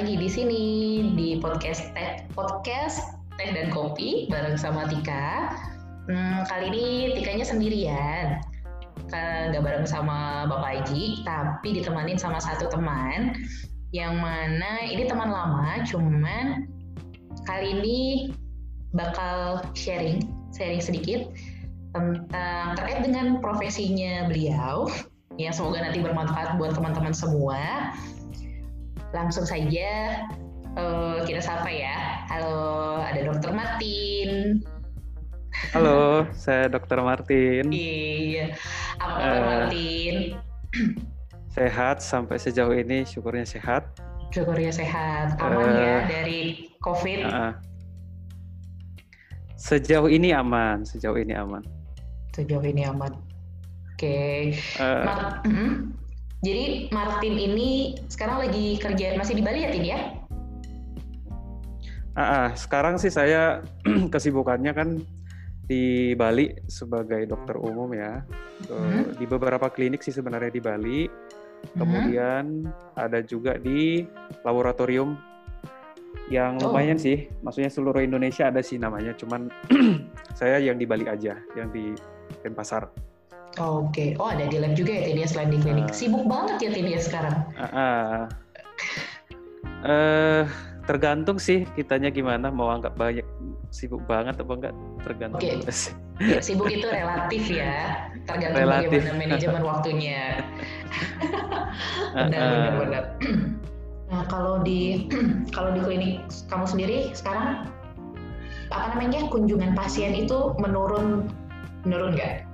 lagi di sini di podcast teh podcast teh dan kopi bareng sama Tika. Hmm, kali ini Tikanya sendirian, nggak bareng sama Bapak Haji, tapi ditemanin sama satu teman. Yang mana ini teman lama, cuman kali ini bakal sharing, sharing sedikit tentang terkait dengan profesinya beliau. Yang semoga nanti bermanfaat buat teman-teman semua langsung saja uh, kita sapa ya. Halo, ada Dokter Martin. Halo, saya Dokter Martin. Iya, apa kabar uh, Martin? Sehat sampai sejauh ini, syukurnya sehat. Syukurnya sehat, aman uh, ya dari COVID. Uh, sejauh ini aman, sejauh ini aman. Sejauh ini aman. Oke. Okay. Uh, Ma uh -hmm. Jadi Martin ini sekarang lagi kerja masih di Bali ya Tin ya? Ah, ah, sekarang sih saya kesibukannya kan di Bali sebagai dokter umum ya. Hmm. Di beberapa klinik sih sebenarnya di Bali. Hmm. Kemudian hmm. ada juga di laboratorium yang oh. lumayan sih. Maksudnya seluruh Indonesia ada sih namanya. Cuman saya yang di Bali aja, yang di Denpasar. Oke, okay. oh ada di lab juga ya Tinia selain di klinik. Uh, Sibuk banget ya Tinia sekarang. Uh, uh, uh, tergantung sih kitanya gimana mau anggap banyak sibuk banget apa enggak tergantung. Oke. Okay. Ya, sibuk itu relatif ya, tergantung relatif. bagaimana manajemen waktunya. benar, uh, benar, benar. Nah kalau di kalau di klinik kamu sendiri sekarang apa namanya kunjungan pasien itu menurun menurun nggak?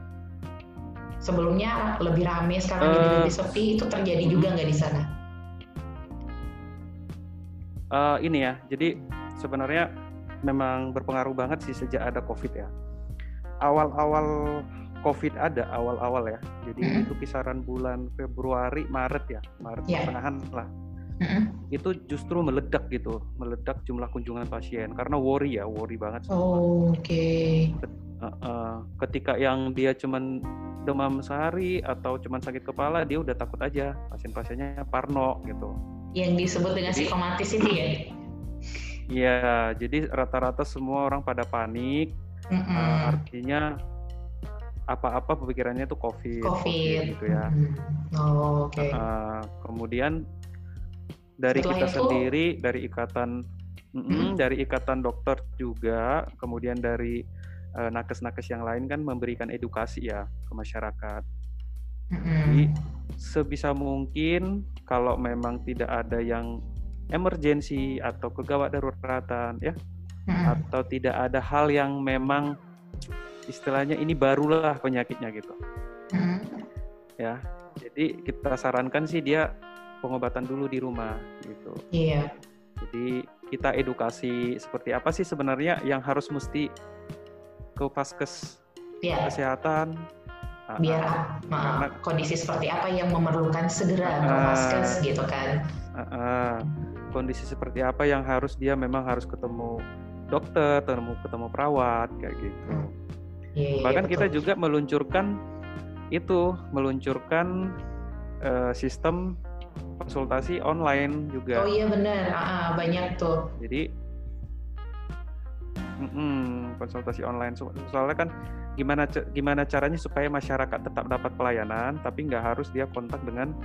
Sebelumnya lebih ramai sekarang uh, jadi lebih sepi itu terjadi juga nggak di sana? Uh, ini ya, jadi sebenarnya memang berpengaruh banget sih sejak ada COVID ya. Awal-awal COVID ada, awal-awal ya. Jadi mm -hmm. itu kisaran bulan Februari, Maret ya, Maret yeah. pertengahan lah. Mm -hmm. Itu justru meledak gitu, meledak jumlah kunjungan pasien karena worry ya, worry banget. Oh, Oke. Okay. Uh, uh, ketika yang dia cuman demam sehari atau cuma sakit kepala dia udah takut aja pasien-pasiennya parno gitu yang disebut dengan psikomatis ini ya Iya, jadi rata-rata semua orang pada panik. Mm -mm. Uh, artinya apa-apa pemikirannya tuh COVID, COVID, COVID gitu ya. Mm -hmm. Oh, Oke. Okay. Uh, kemudian dari Setelah kita itu, sendiri, dari ikatan, mm -mm, dari ikatan dokter juga, kemudian dari nakes-nakes yang lain kan memberikan edukasi ya ke masyarakat. Jadi sebisa mungkin kalau memang tidak ada yang emergensi atau kegawat daruratan ya atau tidak ada hal yang memang istilahnya ini barulah penyakitnya gitu. Ya. Jadi kita sarankan sih dia pengobatan dulu di rumah gitu. Iya. Jadi kita edukasi seperti apa sih sebenarnya yang harus mesti ke paskes ya. kesehatan. Biar uh, uh, kondisi seperti apa yang memerlukan segera ke paskes gitu kan? Uh, uh, kondisi seperti apa yang harus dia memang harus ketemu dokter ketemu ketemu perawat kayak gitu. Hmm. yeah, iya, bahkan yeah, kita juga meluncurkan itu meluncurkan uh, sistem konsultasi online juga. Oh iya benar. Uh, banyak tuh. Jadi Mm-mm, konsultasi online soalnya kan gimana gimana caranya supaya masyarakat tetap dapat pelayanan tapi nggak harus dia kontak dengan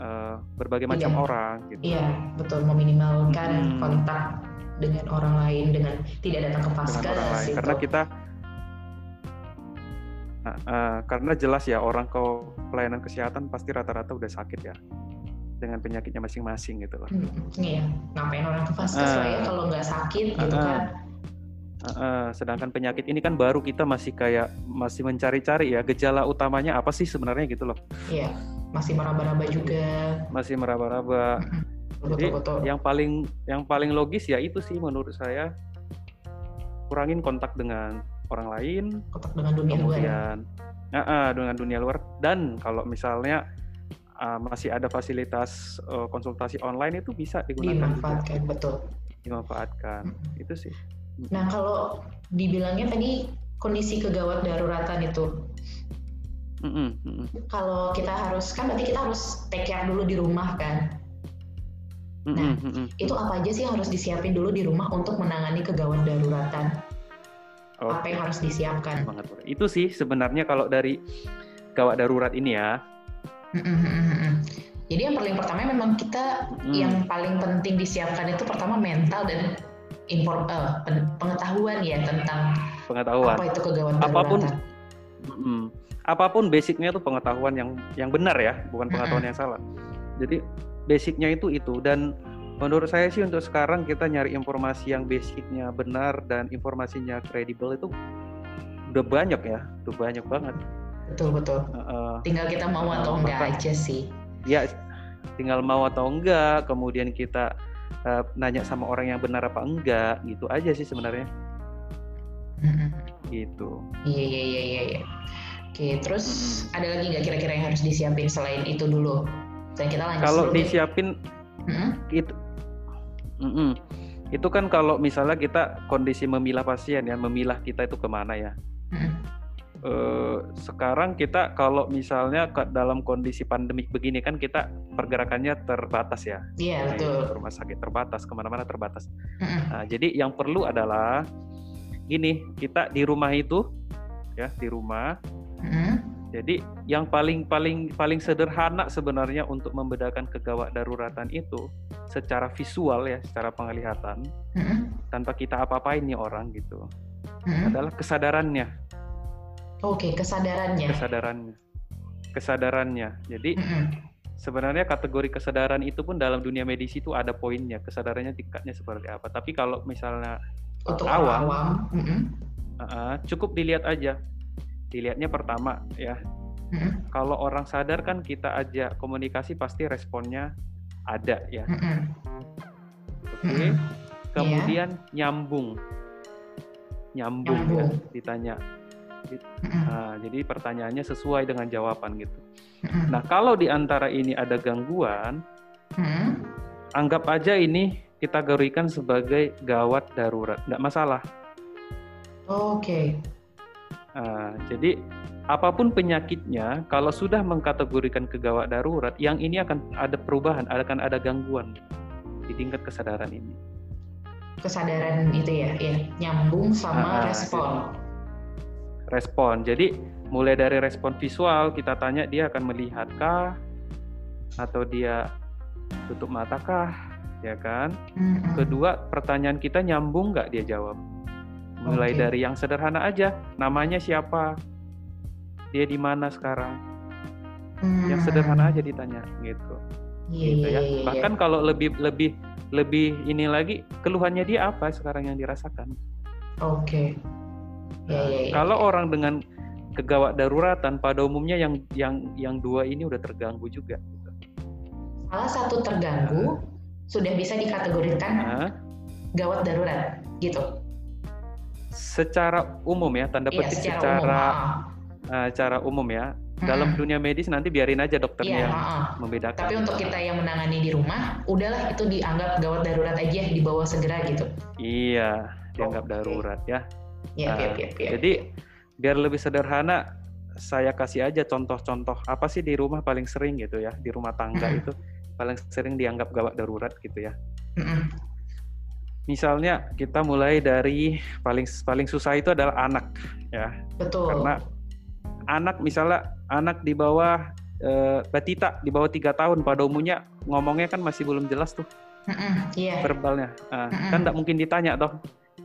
uh, berbagai macam iya. orang gitu. Iya betul meminimalkan hmm. kontak dengan orang lain dengan tidak datang ke paskes gitu. karena kita uh, uh, karena jelas ya orang ke pelayanan kesehatan pasti rata-rata udah sakit ya dengan penyakitnya masing-masing gitu loh. Hmm, iya, ngapain orang ke paskes uh, lah ya kalau nggak sakit gitu uh, kan Uh, sedangkan penyakit ini kan baru kita masih kayak masih mencari-cari ya gejala utamanya apa sih sebenarnya gitu loh. Iya, masih meraba-raba juga. Masih meraba-raba. Jadi betul. yang paling yang paling logis ya itu sih menurut saya kurangin kontak dengan orang lain, kontak dengan dunia kemudian, luar. Uh, uh, dengan dunia luar dan kalau misalnya uh, masih ada fasilitas uh, konsultasi online itu bisa digunakan dimanfaatkan juga. betul dimanfaatkan hmm. itu sih Nah kalau dibilangnya tadi kondisi kegawat daruratan itu, mm -hmm. kalau kita harus kan berarti kita harus take care dulu di rumah kan. Nah, mm -hmm. itu apa aja sih yang harus disiapin dulu di rumah untuk menangani kegawat daruratan? Okay. Apa yang harus disiapkan? Itu sih sebenarnya kalau dari gawat darurat ini ya. Mm -hmm. Jadi yang paling pertama memang kita mm. yang paling penting disiapkan itu pertama mental dan inform uh, pengetahuan ya tentang pengetahuan. apa itu kegawat daruratan. Apa pun mm, apa pun basicnya itu pengetahuan yang yang benar ya, bukan pengetahuan mm -hmm. yang salah. Jadi basicnya itu itu. Dan menurut saya sih untuk sekarang kita nyari informasi yang basicnya benar dan informasinya kredibel itu udah banyak ya udah banyak banget. Betul betul. Uh, tinggal kita mau atau enggak aja sih. Ya tinggal mau atau enggak kemudian kita uh, nanya sama orang yang benar apa enggak gitu aja sih sebenarnya gitu iya iya iya iya ya. oke terus ada lagi nggak kira-kira yang harus disiapin selain itu dulu dan kita lanjut kalau disiapin hmm? itu mm -mm. itu kan kalau misalnya kita kondisi memilah pasien ya memilah kita itu ke mana ya. Uh, sekarang kita kalau misalnya dalam kondisi pandemik begini kan kita pergerakannya terbatas ya iya yeah, betul rumah sakit terbatas ke mana-mana terbatas hmm. nah, jadi yang perlu adalah gini kita di rumah itu ya di rumah hmm jadi yang paling paling paling sederhana sebenarnya untuk membedakan kegawat daruratan itu secara visual ya, secara penglihatan mm-hmm. tanpa kita apa-apain nih orang gitu. Mm-hmm. Adalah kesadarannya. Oke, okay, kesadarannya. Kesadarannya. Kesadarannya. Jadi sebenarnya kategori kesadaran itu pun dalam dunia medis itu ada poinnya, kesadarannya tingkatnya seperti apa. Tapi kalau misalnya untuk awam, awam. Uh, cukup dilihat aja dilihatnya pertama ya hmm. kalau orang sadar kan kita aja komunikasi pasti responnya ada ya hmm. oke okay. hmm. kemudian yeah. nyambung nyambung, ya, nyambung. ya ditanya nah, jadi pertanyaannya sesuai dengan jawaban gitu nah kalau di antara ini ada gangguan hmm. anggap aja ini kita garikan sebagai gawat darurat nggak masalah oke okay. Nah, jadi apa pun penyakitnya, kalau sudah mengkategorikan kegawat darurat, yang ini akan ada perubahan, akan ada gangguan di tingkat kesadaran ini. Kesadaran itu ya, ya nyambung sama nah, respon. Respon. Jadi mulai dari respon visual kita tanya dia akan melihatkah atau dia tutup matakah, ya kan? Kedua pertanyaan kita nyambung nggak dia jawab? mulai okay. dari yang sederhana aja namanya siapa dia di mana sekarang yang sederhana aja ditanya gitu yeah, gitu ya yeah, yeah, bahkan yeah. kalau lebih lebih lebih ini lagi keluhannya dia apa sekarang yang dirasakan oke okay. Yeah, yeah, yeah, kalau yeah. orang dengan kegawat daruratan pada umumnya yang yang yang dua ini udah terganggu juga gitu. salah satu terganggu nah. sudah bisa dikategorikan nah. gawat darurat gitu secara umum ya tanda iya, petik iya, secara secara umum, uh, cara umum ya hmm. dalam dunia medis nanti biarin aja dokternya iya, yang uh, membedakan. Tapi untuk kita yang menangani di rumah, udahlah itu dianggap gawat darurat aja dibawa segera gitu. Iya, dianggap okay. darurat ya. Iya, uh, iya, iya. Jadi biar lebih sederhana, saya kasih aja contoh-contoh apa sih di rumah paling sering gitu ya di rumah tangga itu paling sering dianggap gawat darurat gitu ya. Misalnya kita mulai dari paling paling susah itu adalah anak ya betul karena anak misalnya anak di bawah e, batita di bawah tiga tahun pada umumnya ngomongnya kan masih belum jelas tuh mm -mm, yeah. verbalnya mm -mm. kan nggak mungkin ditanya toh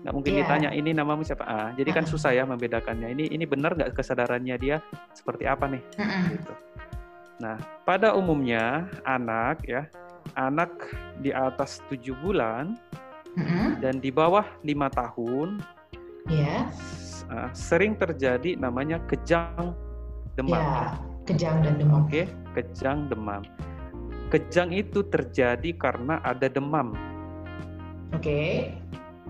nggak mungkin yeah. ditanya ini namamu siapa ah jadi kan susah ya membedakannya ini ini benar nggak kesadarannya dia seperti apa nih gitu nah pada umumnya anak ya anak di atas tujuh bulan dan di bawah lima tahun yeah. uh, sering terjadi namanya kejang demam. Yeah, kejang dan demam. Oke, okay? kejang demam. Kejang itu terjadi karena ada demam. Oke. Okay.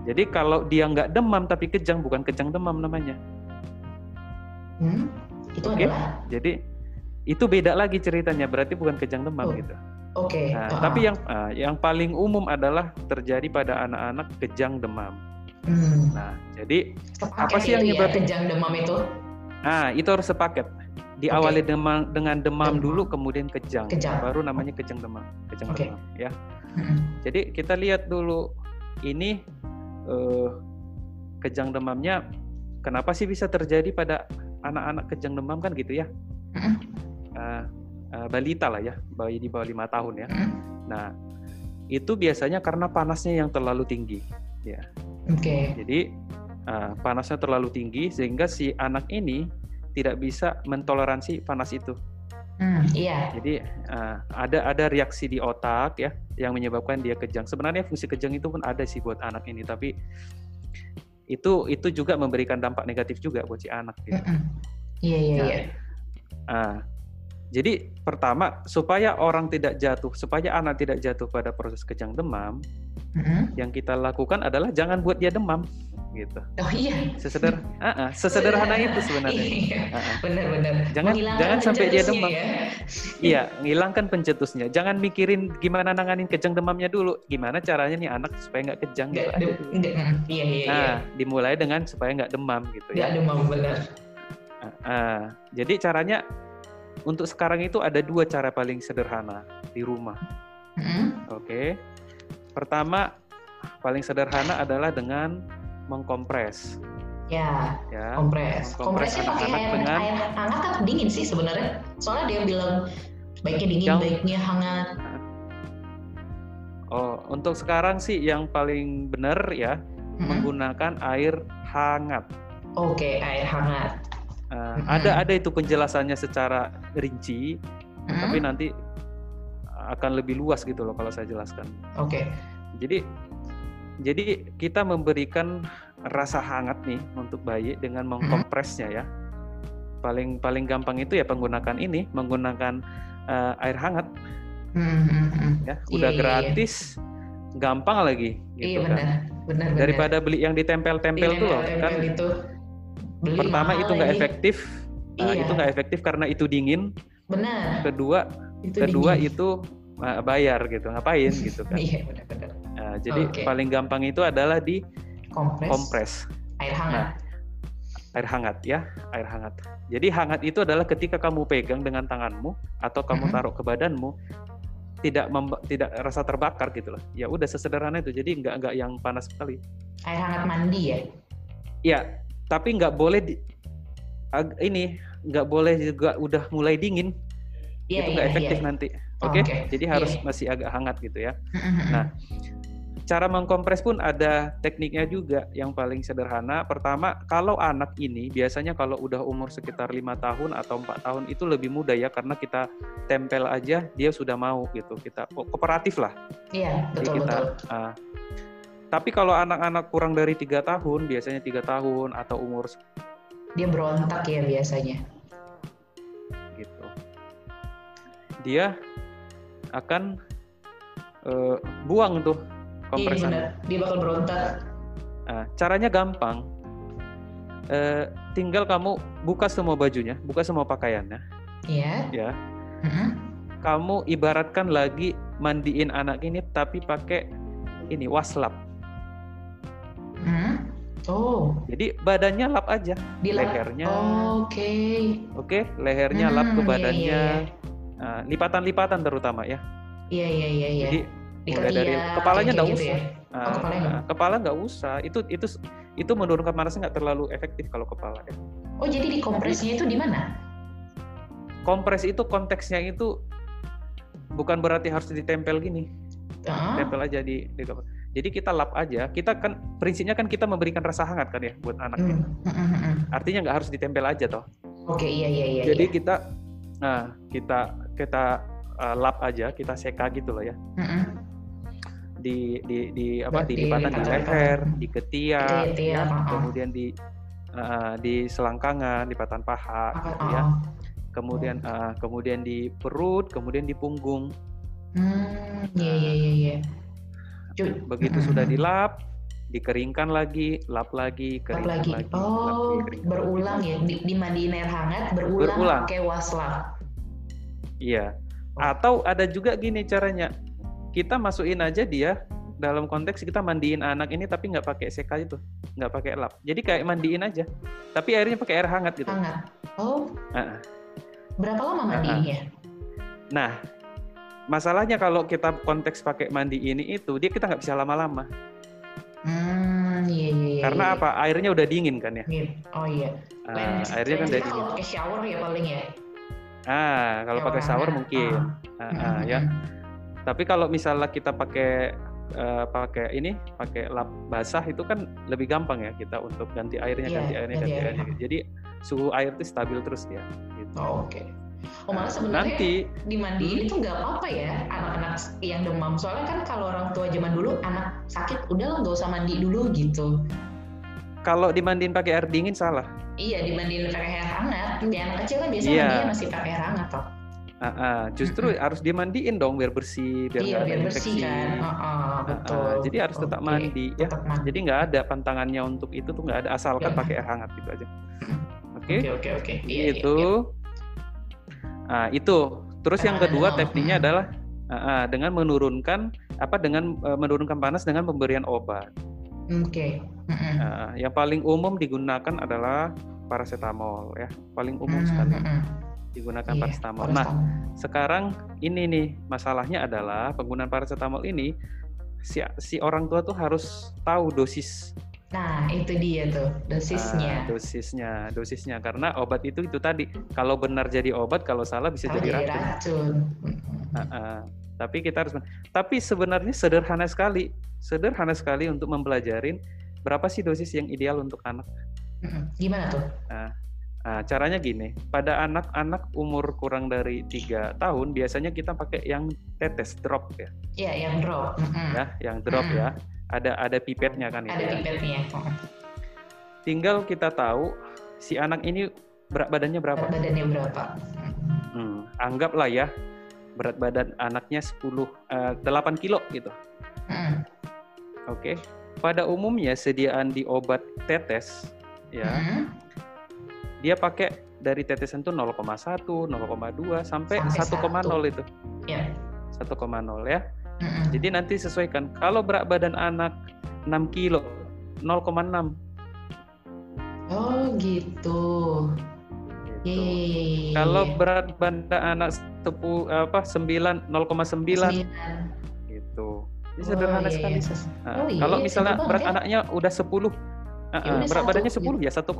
Jadi kalau dia nggak demam tapi kejang bukan kejang demam namanya. Hmm, itu okay? adalah. Jadi itu beda lagi ceritanya. Berarti bukan kejang demam oh. gitu. Oke. Okay. Nah, uh-huh. Tapi yang uh, yang paling umum adalah terjadi pada anak-anak kejang demam. Hmm. Nah, jadi sepaket apa sih yang ya, nyebabin ya, kejang demam itu? Nah, itu harus sepaket. diawali demam dengan demam, Demam. dulu kemudian kejang. Kejang. Baru namanya kejang demam, kejang Oke. demam ya. Mm-mm. Jadi kita lihat dulu ini eh, kejang demamnya kenapa sih bisa terjadi pada anak-anak kejang demam kan gitu ya? Eh, eh, balita lah ya, bayi di bawah lima tahun ya. Nah itu biasanya karena panasnya yang terlalu tinggi. Ya, Oke. jadi eh, panasnya terlalu tinggi sehingga si anak ini tidak bisa mentoleransi panas itu. Hmm, iya. Jadi eh, ada ada reaksi di otak ya yang menyebabkan dia kejang. Sebenarnya fungsi kejang itu pun ada sih buat anak ini, tapi itu itu juga memberikan dampak negatif juga buat si anak. Gitu. Mm-mm. Iya, iya, Nah, iya. ah, jadi pertama supaya orang tidak jatuh, supaya anak tidak jatuh pada proses kejang demam, Mm-mm. yang kita lakukan adalah jangan buat dia demam, gitu. Oh iya. Seseder, ah, sesederhana itu sebenarnya. Iya, Ah, ah. benar-benar. Jangan- jangan sampai dia demam. ya. Iya, ngilangkan pencetusnya. Jangan mikirin gimana nanganin kejang demamnya dulu. Gimana caranya nih anak supaya nggak kejang gitu Nggak, aja dem- dulu. nggak, mm, iya, iya, iya. Nah, dimulai dengan supaya nggak demam gitu Nggak ya. demam benar. Ah, ah. jadi caranya untuk sekarang itu ada dua cara paling sederhana di rumah. Mm-mm. Oke. Pertama, paling sederhana adalah dengan mengkompres Ya, ya. kompres. Mengkompres Kompresnya pakai air, dengan- air hangat atau dingin sih sebenarnya? Soalnya dia bilang baiknya dingin, Yang- baiknya hangat. Oh, untuk sekarang sih yang paling benar ya Mm-mm. menggunakan air hangat. Oke, air hangat. Mm-mm. Ada ada itu penjelasannya secara rinci, Mm-mm. tapi nanti akan lebih luas gitu loh kalau saya jelaskan. Oke. Jadi jadi kita memberikan rasa hangat nih untuk bayi dengan mengkompresnya ya. Paling paling gampang itu ya penggunakan ini, menggunakan uh, air hangat Mm-mm. ya. Iya, Udah iya, iya. gratis, gampang lagi Iya gitu benar, kan. benar, benar. Daripada beli yang ditempel-tempel tuh loh kan. gitu. Beli Pertama mahal itu nggak efektif. Uh, Iya. itu nggak efektif karena itu dingin. Benar. Kedua Itu kedua dingin. itu uh, bayar gitu ngapain gitu kan Iya benar-benar. Nah, jadi Oke. paling gampang itu adalah di Kompres. kompres Air hangat. air hangat ya air hangat jadi hangat itu adalah ketika kamu pegang dengan tanganmu atau kamu Mhm. taruh ke badanmu tidak memba- tidak rasa terbakar gitu loh ya udah sesederhana itu jadi nggak nggak yang panas sekali Air hangat mandi ya. ya tapi nggak boleh di, ag- ini nggak boleh juga udah mulai dingin Iya, itu nggak iya, efektif iya. nanti Oh, oke oke. jadi harus Iya. masih agak hangat gitu ya Mm-mm. Nah, cara mengkompres pun ada tekniknya juga yang paling sederhana. Pertama, kalau anak ini biasanya kalau udah umur sekitar lima tahun atau empat tahun itu lebih mudah ya karena kita tempel aja dia sudah mau gitu. Kita ko- kooperatif lah. Iya, Jadi betul kita. betul. ah. Tapi kalau anak-anak kurang dari tiga tahun, biasanya tiga tahun atau umur Dia berontak ya biasanya. gitu, dia akan eh, buang tuh Iya kompresannya. benar. Dia bakal berontak. Nah, caranya gampang. Eh, tinggal kamu buka semua bajunya, buka semua pakaiannya, Iya. ya. Mm-mm. Kamu ibaratkan lagi mandiin anak ini, tapi pakai ini waslap. Hmm. Oh, Jadi badannya lap aja, di lehernya, Oke. oke, lehernya lap ke Hmm, iya, badannya, iya, Nah, lipatan-lipatan terutama ya. Iya iya iya iya. Jadi Di mulai dari ketiak, kepalanya nggak gitu usah. ya. Oh, kepalanya nah, kepala nggak usah. Itu itu itu menurunkan panasnya nggak terlalu efektif kalau kepala ya. Oh, jadi di kompresnya itu di mana? kompres itu konteksnya itu bukan berarti harus ditempel gini, Ah, tempel aja di, di kepala. Jadi kita lap aja. Kita kan prinsipnya kan kita memberikan rasa hangat kan ya buat anak. ya. hmm, hmm, hmm, hmm. Artinya nggak harus ditempel aja toh. Oke, iya iya iya. Jadi iya. kita, nah kita kita uh, lap aja, kita seka gitu loh ya. Hmm, hmm. Di di di apa? Di Di lipatan di leher, di ketiak, ya. ah. kemudian di uh, di selangkangan, lipatan paha, Ah, gitu ya. Kemudian uh, kemudian di perut, kemudian di punggung. Hmm, iya iya iya iya. Cu- Begitu hmm, sudah dilap, dikeringkan lagi, lap Lap lagi, keringkan lagi. lagi, lap Oh, lagi, keringkan berulang lagi. ya. Di, dimandiin air hangat, berulang, Berulang. pakai waslap. Iya. Oh. Atau ada juga gini caranya. Kita masukin aja dia dalam konteks kita mandiin anak ini tapi nggak pakai seka itu, nggak pakai lap. Jadi kayak mandiin aja. Tapi airnya pakai air hangat gitu. Hangat. Oh, ah. Berapa lama mandinya? Nah, masalahnya kalau kita konteks pakai mandi ini itu dia kita nggak bisa lama-lama. Hmm, iya, iya, iya. Karena iya. apa? Airnya udah dingin kan ya. Oh iya. Ah, airnya kan udah dingin. Kalau pakai shower ya paling ya. Ah, kalau pakai shower mungkin. Ah, ah, ya. Tapi kalau misalnya kita pakai uh, pakai ini, pakai lap basah itu kan lebih gampang ya kita untuk ganti airnya, Iya, ganti airnya, ganti ganti airnya. airnya. Jadi suhu air itu stabil terus dia. Gitu. Oh, Oke. Oh malah sebenarnya nanti dimandiin itu nggak apa-apa ya anak-anak yang demam. Soalnya kan kalau orang tua zaman dulu anak sakit udah lah nggak usah mandi dulu gitu. kalau dimandiin pakai air dingin salah. Iya dimandiin pakai air hangat. Di anak kecil kan biasanya Iya. mandinya masih pakai air hangat toh. Ah, ah, justru harus dimandiin dong biar bersih, biar iya nggak ada biar bersih infeksi. kan. Oh, Ah, betul. ah, jadi harus tetap Oke, mandi ya. Tetap mandi. Jadi nggak ada pantangannya untuk itu tuh nggak ada asalkan Ya. pakai air hangat gitu aja. Oke, Oke oke oke. Iya, iya, itu. iya. Nah itu. Terus yang Ah, kedua oh, tekniknya mm. adalah ah, ah, dengan menurunkan apa dengan eh, menurunkan panas dengan pemberian obat. Oke. Mm-mm. Nah, yang paling umum digunakan adalah paracetamol ya, paling umum sekali digunakan Iya, paracetamol. Nah, paracetamol. sekarang ini nih masalahnya adalah penggunaan paracetamol ini si si orang tua tuh harus tahu dosis Nah itu dia tuh ah, dosisnya. dosisnya dosisnya karena obat itu itu tadi kalau benar jadi obat kalau salah bisa Kalau jadi racun. racun. Mm-mm. Ah, ah. tapi kita harus tapi sebenarnya sederhana sekali sederhana sekali untuk mempelajarin berapa sih dosis yang ideal untuk anak. Gimana tuh? Nah, caranya gini, pada anak-anak umur kurang dari tiga tahun biasanya kita pakai yang tetes drop ya, Ya yang drop. Ya, yang drop Mm. ya. Ada ada pipetnya kan itu Ada ya. pipetnya. Tinggal kita tahu si anak ini berat badannya berapa. Berat badannya berapa? Hmm, anggaplah ya berat badan anaknya 10 eh, 8 kilo gitu. Mm. Oke. Pada umumnya sediaan di obat tetes ya, Mm. dia pakai dari tetesan tuh 0,1, 0,2 sampai, Sampai 1,0 itu. Ya. 1,0 ya. Mm-mm. Jadi nanti sesuaikan. Kalau berat badan anak 6 kilo, 0,6. Oh gitu. Gitu. iya. Kalau berat badan anak 10 apa 9 0,9 Sembilan. gitu. Ini Oh, sederhana iya, sekali. iya. Nah, Oh, iya, kalau iya, misalnya simpel berat ya. anaknya udah 10 uh, Ya uh, udah berat satu, badannya gitu. 10 ya 1,0.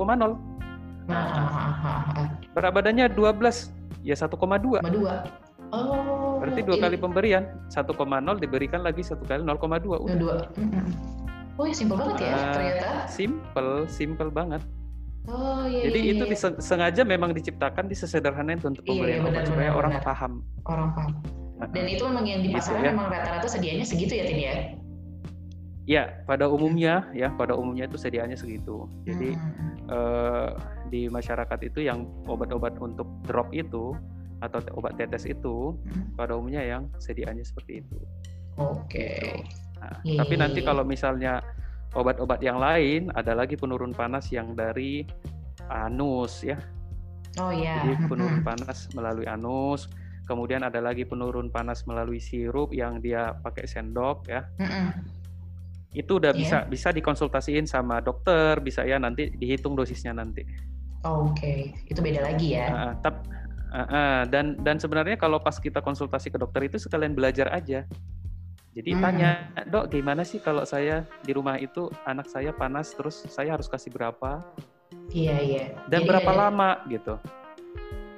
Nah, ah, ah, ah. Berat badannya 12 ya 1,2. Sama dua. Oh. Berarti dua iya. kali pemberian, 1,0 diberikan lagi satu kali 0,2 Sama udah. dua. Oh ya simpel banget ya Ah. ternyata. Simple, simple banget. Oh iya. Jadi iya, itu iya. sengaja memang diciptakan disesederhana itu untuk Iya, pemberian iya, obat supaya benar, orang paham. orang paham. Dan itu memang yang di Gitu pasaran ya. memang rata-rata sedianya segitu ya Tin ya. Ya, pada umumnya ya, pada umumnya itu sediaannya segitu. Jadi Hmm. eh, di masyarakat itu yang obat-obat untuk drop itu atau obat tetes itu Hmm. pada umumnya yang sediaannya seperti itu. Oke. Nah, Iya, tapi iya, nanti iya. kalau misalnya obat-obat yang lain ada lagi penurun panas yang dari anus ya. Oh ya. Jadi penurun panas melalui anus. Kemudian ada lagi penurun panas melalui sirup yang dia pakai sendok ya. Itu udah Iya. bisa bisa dikonsultasiin sama dokter, bisa ya nanti dihitung dosisnya nanti. Oke, itu beda lagi ya. Ah, tap- ah, ah, dan dan sebenarnya kalau pas kita konsultasi ke dokter itu sekalian belajar aja. Jadi Hmm. tanya, dok gimana sih kalau saya di rumah itu anak saya panas terus saya harus kasih berapa Iya iya. dan Jadi berapa ada- lama gitu.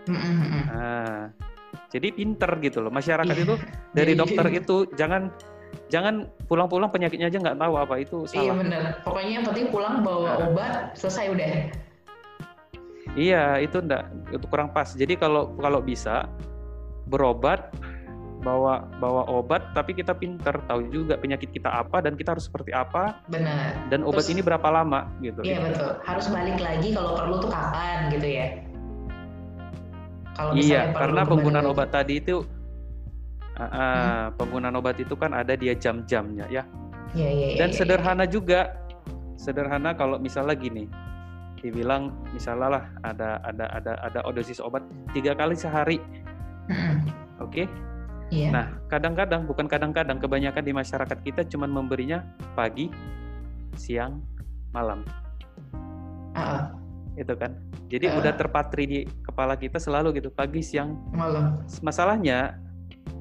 Mm, mm, mm, mm. Nah, jadi pinter gitu loh masyarakat Iya. itu dari dokter itu jangan jangan pulang-pulang penyakitnya aja nggak tahu apa itu Iya salah. benar. Pokoknya yang penting pulang bawa obat selesai udah. Iya itu enggak itu kurang pas. Jadi kalau kalau bisa berobat bawa bawa obat tapi kita pinter tahu juga penyakit kita apa dan kita harus seperti apa Benar. dan obat Terus- ini berapa lama gitu. Iya betul. Harus balik lagi kalau perlu tuh kapan gitu ya. Kalau Iya, karena penggunaan lagi. obat tadi itu ah, ah, Hmm. penggunaan obat itu kan ada dia jam-jamnya ya. Iya iya iya. Dan iya, sederhana juga. Sederhana kalau misalnya gini. Dibilang misalnya lah ada ada ada ada dosis obat tiga kali sehari. Oke. Iya. Nah, kadang-kadang bukan kadang-kadang kebanyakan di masyarakat kita cuma memberinya pagi, siang, malam. Ah. Itu kan. Jadi Ah. udah terpatri di kepala kita selalu gitu pagi siang malam masalahnya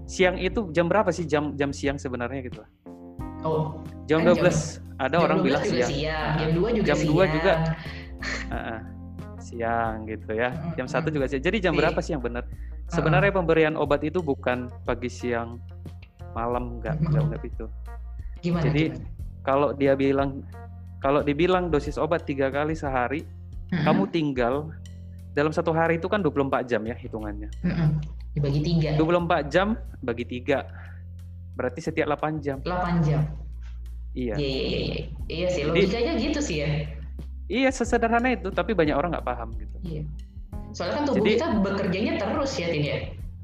siang itu jam berapa sih jam jam siang sebenarnya gitu oh jam kan 12 ada jam orang 12 bilang siang, siang. Ah, jam 2 juga jam siang 2 juga ah, siang gitu ya. Jam satu juga siang. Jadi jam Iya. berapa sih yang benar? Sebenarnya pemberian obat itu bukan pagi siang malam enggak Mm-mm. enggak enggak itu gimana Jadi, gimana? kalau dia bilang kalau dibilang dosis obat tiga kali sehari Mm-mm. kamu tinggal dalam satu hari itu kan 24 jam ya hitungannya. Mm-mm. dibagi tiga. 24 jam bagi tiga. Berarti setiap 8 jam. 8 jam. Iya. Iya iya iya iya. Iya sih Jadi- logikanya gitu sih ya iya sesederhana itu tapi banyak orang nggak paham gitu iya soalnya kan tubuh Jadi- kita bekerjanya terus ya Tin ya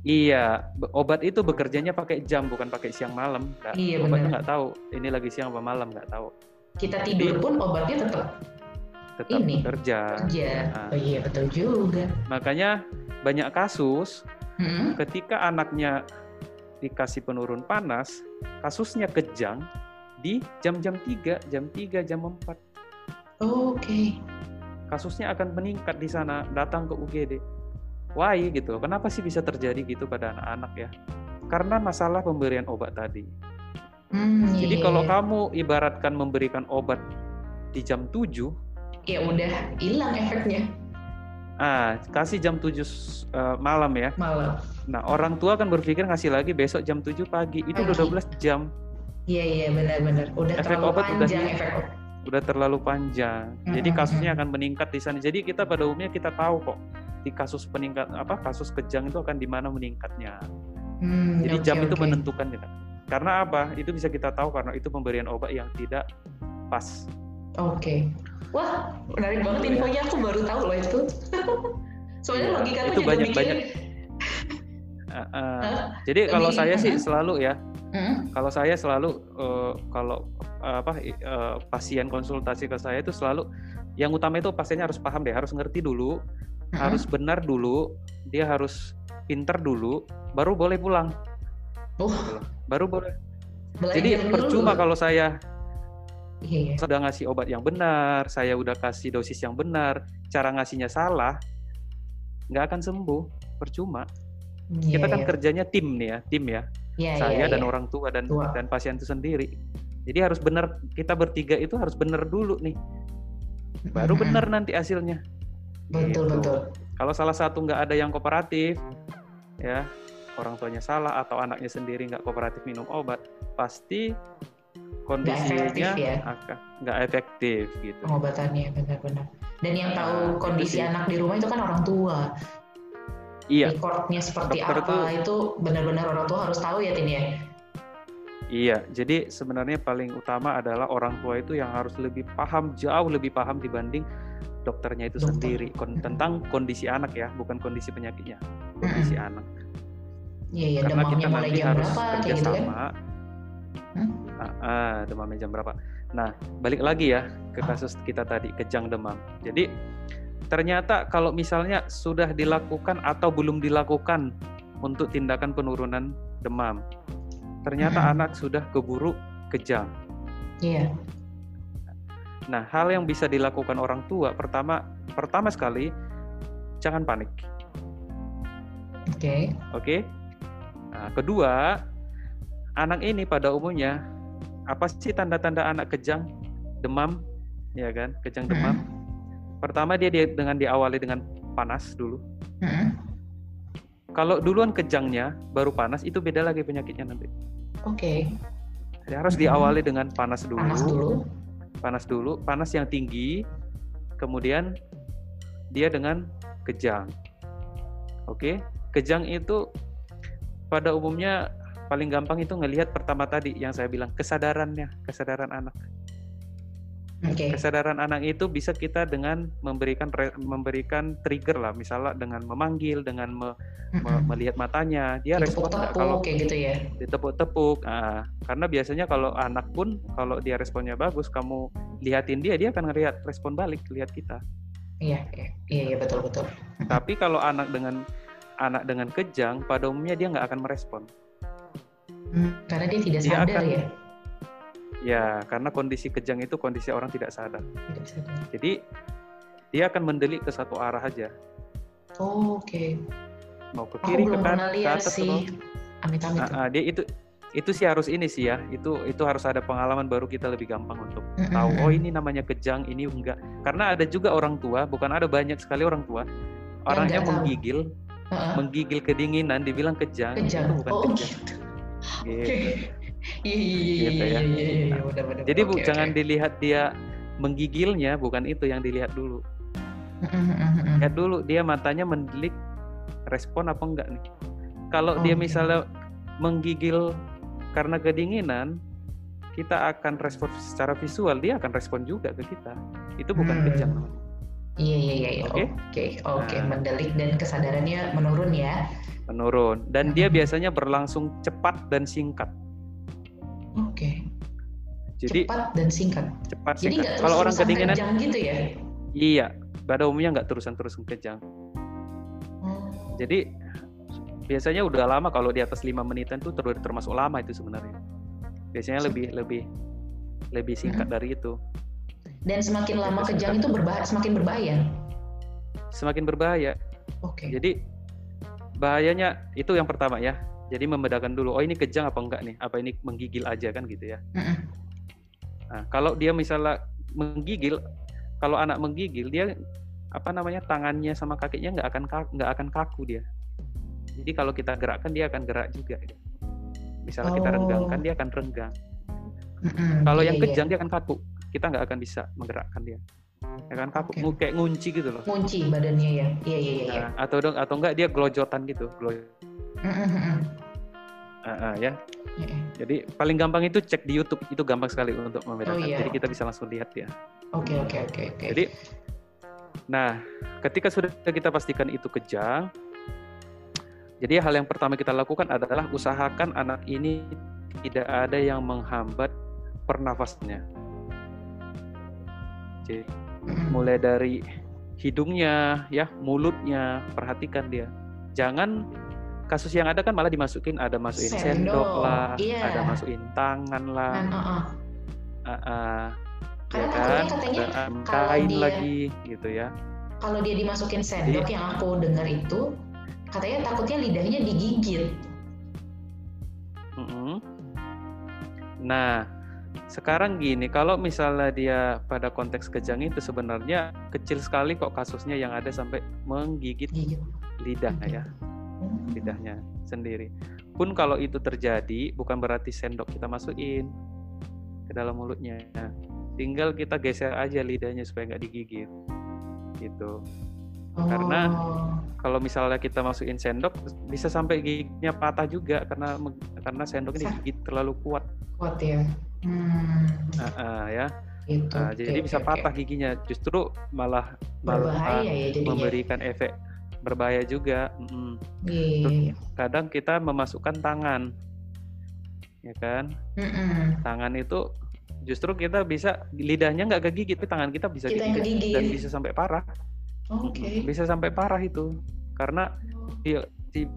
iya obat itu bekerjanya pakai jam bukan pakai siang malam Nggak- Iya, obatnya benar. nggak tahu ini lagi siang apa malam nggak tahu kita tidur pun obatnya tetap tetap Ini. bekerja kerja Ah. oh iya betul juga makanya banyak kasus Mm-mm. ketika anaknya dikasih penurun panas, kasusnya kejang di jam-jam 3, jam 3, jam 4. Oke Kasusnya akan meningkat di sana, datang ke UGD. Why gitu. Kenapa sih bisa terjadi gitu pada anak-anak ya? Karena masalah pemberian obat tadi. Hmm, Jadi iya, kalau iya. kamu ibaratkan memberikan obat di jam 7, ya udah hilang efeknya ah kasih jam 7 s- eh, malam ya. malam Nah, orang tua kan berpikir ngasih lagi besok jam 7 pagi. Itu udah Pagi. 12 jam. iya iya benar-benar udah Efek terlalu obat udah panjang hilang. efek obat udah terlalu panjang. Jadi kasusnya akan meningkat di sana. Jadi kita pada umumnya kita tahu kok di kasus peningkat apa kasus kejang itu akan di mana meningkatnya. Hmm, Jadi oke, jam itu oke. menentukan ya. Karena apa? Itu bisa kita tahu karena itu pemberian obat yang tidak pas. Oke. Wah, menarik banget infonya. Aku baru tahu loh itu. Soalnya Iya, logika itu juga banyak- mikir, banyak. Uh, uh? Jadi kalau saya sih uh-huh. selalu ya, "Hmm, kalau saya selalu uh, kalau uh, apa uh, pasien konsultasi ke saya itu selalu yang utama itu pasiennya harus paham deh, harus ngerti dulu, hmm, harus benar dulu, dia harus pinter dulu, baru boleh pulang. Oh, Baru boleh. belajar Jadi dulu." percuma kalau saya Iya, iya. sudah ngasih obat yang benar, saya udah kasih dosis yang benar, cara ngasihnya salah, nggak akan sembuh, percuma. Iya, Kita kan iya. kerjanya tim nih ya, tim ya, Iya, saya iya, dan iya. orang tua dan Tua. dan pasien itu sendiri. Jadi harus benar, kita bertiga itu harus benar dulu nih, baru Mm-mm. benar nanti hasilnya. Betul, Gitu. betul. Kalau salah satu nggak ada yang kooperatif, ya orang tuanya salah atau anaknya sendiri nggak kooperatif minum obat, pasti kondisinya efektif ya. nggak efektif gitu. Pengobatannya benar-benar. Dan yang Nah, tahu itu kondisi anak di rumah itu kan orang tua. Iya, Recordnya seperti Dokter apa itu benar-benar orang tua harus tahu ya Tin ya. Iya, jadi sebenarnya paling utama adalah orang tua itu yang harus lebih paham, jauh lebih paham dibanding dokternya itu Dokter. sendiri Kon- tentang kondisi anak ya, bukan kondisi penyakitnya, kondisi anak. Iya, iya. Karena Demamnya kita mulai nanti jam harus berapa kerja gitu kan? Hmm? Ah, ah, demamnya jam berapa? Nah, balik lagi ya ke kasus kita tadi kejang demam. Jadi ternyata kalau misalnya sudah dilakukan atau belum dilakukan untuk tindakan penurunan demam, ternyata Mm-mm. anak sudah keburu kejang. Iya. Nah, hal yang bisa dilakukan orang tua pertama pertama sekali jangan panik, Oke. oke? Nah, kedua, anak ini pada umumnya apa sih tanda-tanda anak kejang, demam, ya kan? Kejang demam. Pertama dia, dia dengan diawali dengan panas dulu. Mm-mm. Kalau duluan kejangnya baru panas itu beda lagi penyakitnya nanti. Oke. Jadi harus Mhm. diawali dengan panas dulu. Panas dulu. panas dulu, panas yang tinggi, kemudian dia dengan kejang. Oke, kejang itu pada umumnya paling gampang itu ngelihat pertama tadi yang saya bilang kesadarannya, kesadaran anak. Oke. Kesadaran anak itu bisa kita dengan memberikan memberikan trigger lah, misalnya dengan memanggil, dengan me- me- melihat matanya, dia respon nggak Ditepuk-tepuk kalau kayak gitu ya. ditepuk-tepuk. Ah, karena biasanya kalau anak pun kalau dia responnya bagus, kamu lihatin dia, dia akan ngelihat respon balik, lihat kita. Iya, iya, iya, iya, betul betul. Tapi kalau anak dengan anak dengan kejang, pada umumnya dia nggak akan merespon. Hmm, karena dia tidak Dia sadar akan- ya. Ya, karena kondisi kejang itu kondisi orang tidak sadar. Tidak sadar. Jadi dia akan mendelik ke satu arah aja. Oh, Oke. Okay. Mau ke Aku kiri ke belum kanan ke atas sih. Amit-amit. Ah, ah, dia itu itu sih harus ini sih ya. Itu itu harus ada pengalaman baru kita lebih gampang untuk Mm-mm. tahu oh ini namanya kejang, ini enggak. Karena ada juga orang tua, bukan ada banyak sekali orang tua orangnya tahu. menggigil, Heeh. menggigil kedinginan dibilang kejang, Kejang. itu bukan Oh kejang. gitu. Gitu. Oke. Iya iya iya Gitu iya ya. iya iya. Jadi bu, Oke, jangan dilihat dia menggigilnya, bukan itu yang dilihat dulu. Mm-mm, mm-mm. Lihat dulu dia matanya mendelik, respon apa enggak nih. Kalau dia Oke. misalnya menggigil karena kedinginan, kita akan respon secara visual, dia akan respon juga ke kita. Itu bukan Hmm. kejang. namanya. Iya iya iya. Oke. Oke oke Nah. mendelik dan kesadarannya menurun ya. Menurun. Dan dia Hmm. biasanya berlangsung cepat dan singkat. Jadi Cepat dan singkat. cepat Jadi singkat. Kalau orang kedinginan, kejang gitu ya? iya. Pada umumnya nggak terusan-terusan kejang. Oh. Jadi biasanya udah lama kalau di atas lima menitan tuh ter- termasuk lama itu sebenarnya. Biasanya Sip. lebih lebih lebih singkat dari itu. Dan semakin lama Terus kejang singkat. itu berbahaya, semakin berbahaya. Semakin berbahaya. Oke. Jadi bahayanya itu yang pertama ya. Jadi membedakan dulu, oh ini kejang apa enggak nih? Apa ini menggigil aja kan gitu ya. Mm-mm. Nah, kalau dia misalnya menggigil, kalau anak menggigil dia apa namanya tangannya sama kakinya nggak akan nggak akan kaku dia. Jadi kalau kita gerakkan dia akan gerak juga. Misalnya kita Oh. renggangkan dia akan renggang. Kalau Iya, yang iya. kejang dia akan kaku. Kita nggak akan bisa menggerakkan dia. Ya kan kaku. Ngu- kayak ngunci gitu loh. Kunci badannya ya. Iya iya iya. Nah, atau dong atau enggak dia gelojotan gitu, gelo- Mm-mm, Ah, ah, ya. Iya. Jadi paling gampang itu cek di YouTube itu gampang sekali untuk membedakan. Oh, iya. Jadi kita bisa langsung lihat ya. Oke oke oke oke. Jadi, nah, ketika sudah kita pastikan itu kejang, jadi hal yang pertama kita lakukan adalah usahakan anak ini tidak ada yang menghambat pernafasannya. Jadi, mulai dari hidungnya, ya, mulutnya, perhatikan dia. Jangan kasus yang ada kan malah dimasukin ada masukin sendok, Sendok, lah, iya. ada masukin tangan lah, Kan, uh-uh. ah, ah, Karena ya kan, katanya ada kalau kain dia- lagi gitu ya. kalau dia dimasukin sendok yang aku dengar itu katanya takutnya lidahnya digigit. Mm-mm. Nah, sekarang gini, kalau misalnya dia pada konteks kejang itu sebenarnya kecil sekali kok kasusnya yang ada sampai menggigit Gigit. lidah Oke. ya. Lidahnya sendiri. Pun kalau itu terjadi, bukan berarti sendok kita masukin ke dalam mulutnya. Tinggal kita geser aja lidahnya supaya nggak digigit. Gitu. Karena Oh. Kalau misalnya kita masukin sendok, bisa sampai giginya patah juga karena karena sendok ini Sa- gigit terlalu kuat. kuat ya. Hmm. Ah, ah, ya. Gitu. Ah, Oke, jadi oke, bisa patah giginya, justru malah malah Berbahaya ya memberikan efek berbahaya juga. Iya, iya. Kadang kita memasukkan tangan, ya kan? Mm-mm. Tangan itu justru kita bisa lidahnya nggak kegigit, tapi tangan kita bisa Kita digigit dan bisa sampai parah. Oke. Mm-mm. Bisa sampai parah itu karena dia di-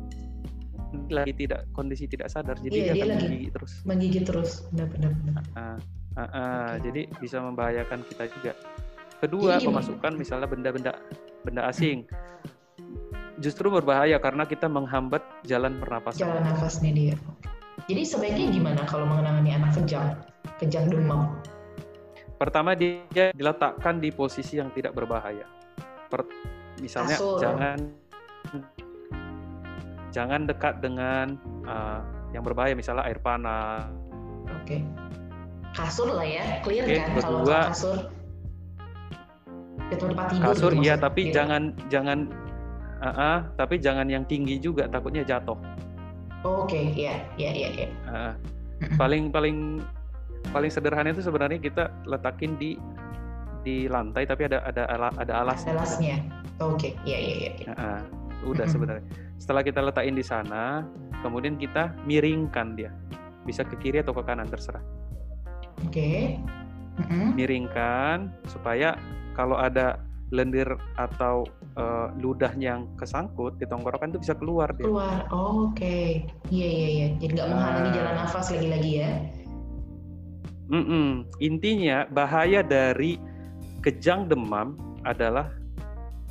lagi tidak kondisi tidak sadar, jadi Iya, dia dia akan lagi- menggigit terus. Menggigit terus. Benar-benar. benar. Ah, ah, Oke. Jadi bisa membahayakan kita juga. Kedua, Jadi pemasukan misalnya benda-benda benda asing justru berbahaya karena kita menghambat jalan pernapasan. Jalan nafasnya dia. Jadi sebaiknya gimana kalau mengenangani anak kejang? Kejang demam. Pertama dia diletakkan di posisi yang tidak berbahaya. Per- misalnya Kasur. jangan jangan dekat dengan ah, yang berbahaya misalnya air panas. Oke. Kasur lah ya, clear Oke, kan berdua. kalau kasur. Tempat tidur. Kasur iya tapi iya. jangan jangan ah, ah, tapi jangan yang tinggi juga takutnya jatuh. Oke, iya, iya, iya, iya. Ah, Mm-mm. paling paling paling sederhana itu sebenarnya kita letakin di di lantai tapi ada ada ala- ada alas Ada alasnya. Oke, iya, iya, iya. iya. Ah, udah sebenarnya setelah kita letakin di sana kemudian kita miringkan dia bisa ke kiri atau ke kanan terserah Oke. Mm-mm. miringkan supaya kalau ada lendir atau eh, ludah yang kesangkut di tenggorokan itu bisa keluar dia Keluar. Oke. Iya, iya, iya. Jadi nggak menghalangi Ah. jalan nafas lagi-lagi ya. Mm-mm. intinya bahaya dari kejang demam adalah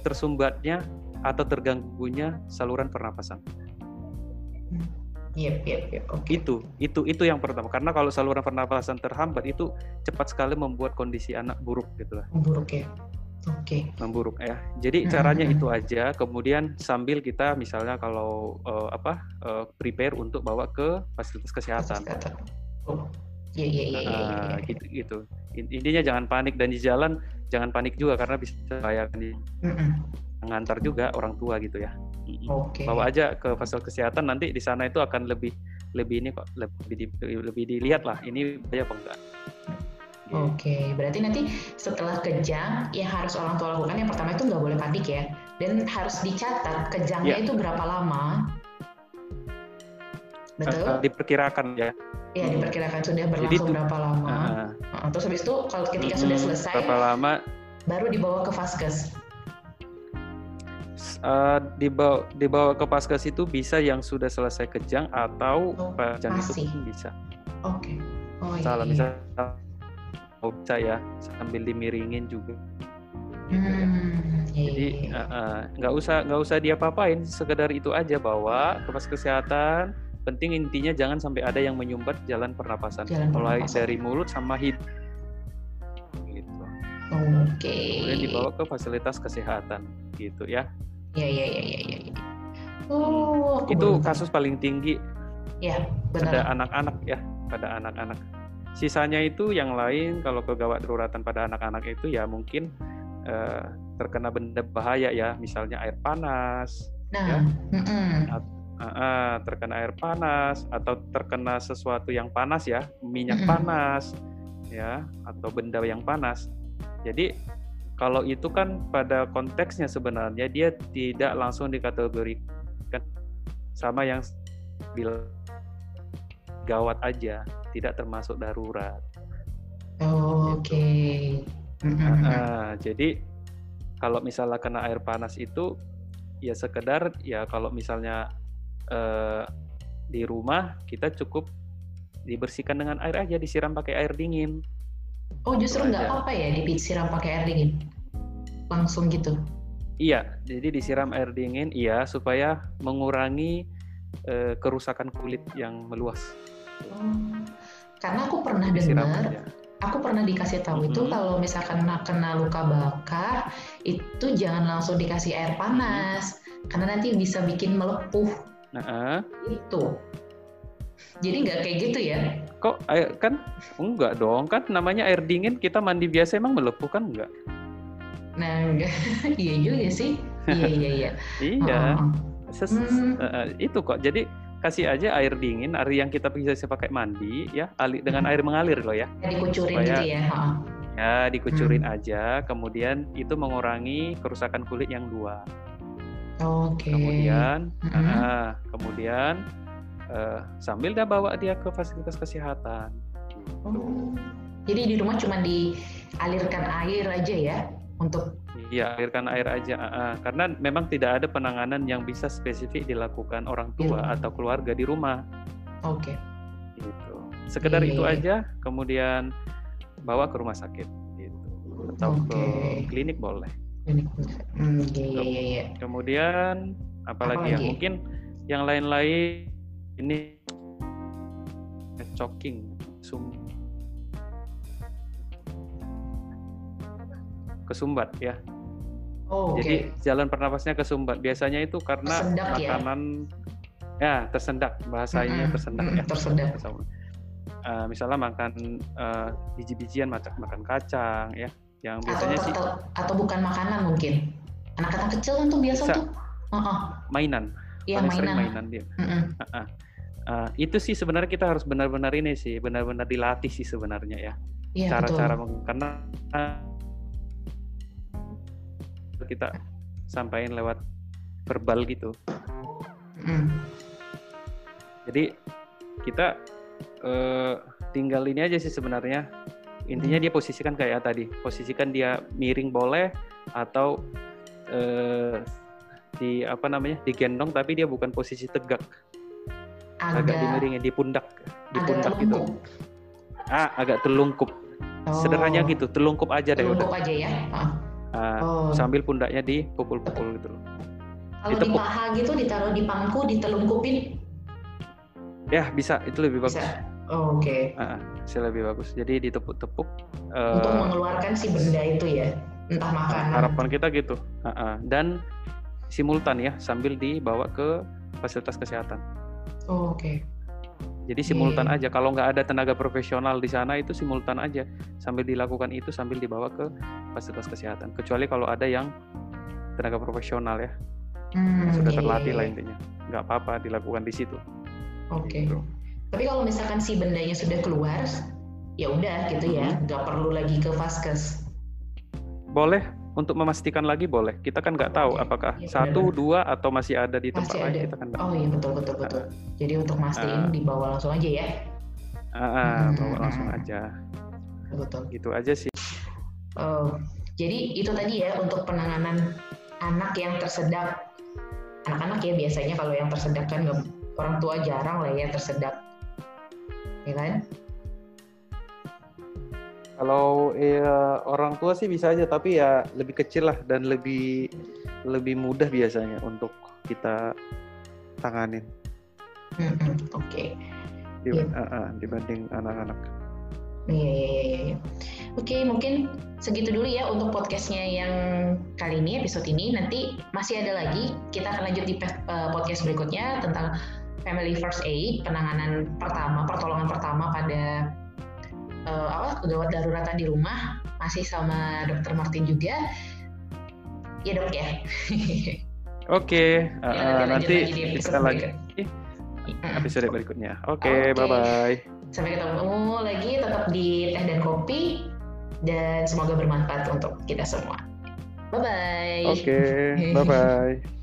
tersumbatnya atau terganggunya saluran pernapasan. Yep, yep, yep. Okay. Itu, itu, itu yang pertama. Karena kalau saluran pernapasan terhambat itu cepat sekali membuat kondisi anak buruk gitu lah. Buruk ya. Oke. Okay. Memburuk ya. Jadi hmm. caranya itu aja. Kemudian sambil kita misalnya kalau uh, apa uh, prepare untuk bawa ke fasilitas kesehatan. kesehatan. Oh. Iya iya iya. iya, iya, iya. Gitu gitu. Intinya jangan panik dan di jalan jangan panik juga karena bisa membahayakan di mengantar juga orang tua gitu ya. Okay. Bawa aja ke fasilitas kesehatan nanti di sana itu akan lebih lebih ini kok lebih di, lebih dilihat lah ini bahaya apa enggak. Oke, okay. berarti nanti setelah kejang yang harus orang tua lakukan yang pertama itu nggak boleh panik ya, dan harus dicatat kejangnya yeah. itu berapa lama. Betul? Uh, diperkirakan ya. Iya, diperkirakan sudah berlangsung Jadi, berapa lama. Uh, uh, terus habis itu kalau ketika uh, sudah selesai, berapa lama? Baru dibawa ke vaskes. Uh, dibawa dibawa ke paskes itu bisa yang sudah selesai kejang atau oh, kejang itu pun bisa. Oke. Okay. Oh iya. Salah bisa oh, bisa ya sambil dimiringin juga. Gitu ya. Hmm, iya, Jadi iya, iya. nggak uh, uh, usah nggak usah diapa-apain, sekedar itu aja bawa ke pas kesehatan. Penting intinya jangan sampai ada yang menyumbat jalan pernapasan, jalan mulai pernapasan. dari mulut sama hidung. Gitu. Oke. Okay. Kemudian dibawa ke fasilitas kesehatan, gitu ya. Iya iya iya iya. Ya. Oh, itu kasus paling tinggi. Ya, benar. Pada anak-anak ya, pada anak-anak. Sisanya itu yang lain kalau kegawat daruratan pada anak-anak itu ya mungkin uh, terkena benda bahaya ya, misalnya air panas, nah, ya, mm -mm. Uh, uh, terkena air panas atau terkena sesuatu yang panas ya, minyak mm -mm. panas, ya, atau benda yang panas. Jadi kalau itu kan pada konteksnya sebenarnya dia tidak langsung dikategorikan sama yang bila gawat aja, tidak termasuk darurat. Oh, Oke. Okay. Nah, jadi kalau misalnya kena air panas itu ya sekedar ya kalau misalnya eh, di rumah kita cukup dibersihkan dengan air aja disiram pakai air dingin Oh justru nggak apa-apa ya disiram pakai air dingin? Langsung gitu? Iya, jadi disiram air dingin, iya supaya mengurangi uh, kerusakan kulit yang meluas. Karena aku pernah dengar, aku pernah dikasih tahu mm-hmm. itu kalau misalkan kena luka bakar itu jangan langsung dikasih air panas mm-hmm. karena nanti bisa bikin melepuh. Nah, uh. itu. Jadi nggak kayak gitu ya? Kok air kan enggak dong kan namanya air dingin kita mandi biasa emang melepuh kan enggak? Nah enggak iya juga sih iya iya iya. iya. Oh. Ses, hmm. uh, itu kok jadi kasih aja air dingin air yang kita bisa pakai mandi ya ali, dengan hmm. air mengalir loh ya. Dikucurin Supaya, gitu ya. Oh. Ya dikucurin hmm. aja kemudian itu mengurangi kerusakan kulit yang dua. Oke. Okay. Kemudian, mm -hmm. uh, kemudian uh, sambil dia bawa dia ke fasilitas kesehatan. Oh, jadi di rumah cuma dialirkan air aja ya untuk Iya, alirkan air aja. Uh, karena memang tidak ada penanganan yang bisa spesifik dilakukan orang tua ya. atau keluarga di rumah. Oke. Okay. Gitu. Sekedar yeah. itu iya, iya. aja, kemudian bawa ke rumah sakit gitu. Atau okay. ke klinik boleh. Klinik. Hmm, iya, iya, iya. Kemudian apalagi, apalagi ya? Mungkin yang lain-lain ini choking sum kesumbat ya. Oh, Jadi okay. jalan pernapasnya kesumbat. Biasanya itu karena tersendak, ya? makanan ya? ya tersendak bahasanya mm -hmm. tersendak mm -hmm. ya. Tersendak. Uh, misalnya makan uh, biji-bijian macam makan kacang ya yang biasanya atau, sih atau, atau bukan makanan mungkin anak-anak kecil kan tuh biasa Bisa. tuh uh -uh. mainan Iya mainan. mainan dia. Mm -hmm. uh -uh. Uh, itu sih sebenarnya kita harus benar-benar ini sih, benar-benar dilatih sih sebenarnya ya. Iya, Cara-cara karena kita sampaikan lewat verbal gitu. Mm. Jadi kita uh, tinggal ini aja sih sebenarnya. Intinya dia posisikan kayak tadi, posisikan dia miring boleh atau uh, di apa namanya digendong tapi dia bukan posisi tegak. Agak, agak dimiringin di pundak di agak pundak gitu. ah agak telungkup. Oh. sederhananya gitu telungkup aja deh telungkup udah. aja ya uh, oh. sambil pundaknya dipukul-pukul gitu loh Kalau di paha gitu ditaruh di pangku, ditelungkupin? Ya bisa, itu lebih bagus. Bisa. Oh, Oke. Okay. Uh, bisa lebih bagus. Jadi ditepuk-tepuk. Uh, Untuk mengeluarkan si benda itu ya, entah makanan. Harapan kita gitu. Uh, uh. Dan simultan ya, sambil dibawa ke fasilitas kesehatan. Oh, Oke. Okay. Jadi simultan yeah. aja. Kalau nggak ada tenaga profesional di sana itu simultan aja sambil dilakukan itu sambil dibawa ke fasilitas kesehatan. Kecuali kalau ada yang tenaga profesional ya, hmm, sudah yeah, terlatih yeah. lah iya. intinya. Nggak apa-apa dilakukan di situ. Oke. Okay. Gitu. Tapi kalau misalkan si bendanya sudah keluar, ya udah gitu ya, hmm. nggak perlu lagi ke vaskes. Boleh, untuk memastikan lagi boleh. Kita kan nggak tahu apakah ya, satu, benar. dua atau masih ada di tempat masih lain. Ada. Kita kan oh iya betul betul betul. Uh, Jadi untuk mastiin uh, dibawa langsung aja ya. Uh, uh, hmm. bawa langsung aja. Betul. Gitu aja sih. Oh, jadi itu tadi ya untuk penanganan anak yang tersedak. Anak-anak ya biasanya kalau yang tersedak kan orang tua jarang lah ya tersedak, ya kan? Kalau ya, orang tua sih bisa aja, tapi ya lebih kecil lah dan lebih lebih mudah biasanya untuk kita tanganin. Hmm, Oke. Okay. Dib yeah. uh, uh, dibanding anak-anak. Iya, iya, iya. iya, iya. Oke, okay, mungkin segitu dulu ya untuk podcastnya yang kali ini, episode ini. Nanti masih ada lagi, kita akan lanjut di eh, podcast berikutnya tentang Family First Aid, penanganan pertama, pertolongan pertama pada uh, apa gawat daruratan di rumah masih sama dokter Martin juga. Ya dok ya. Oke okay. uh, ya, nanti, nanti kita lagi episode berikutnya. Oke okay, okay. bye bye sampai ketemu lagi tetap di teh dan kopi dan semoga bermanfaat untuk kita semua. Bye bye oke okay. bye bye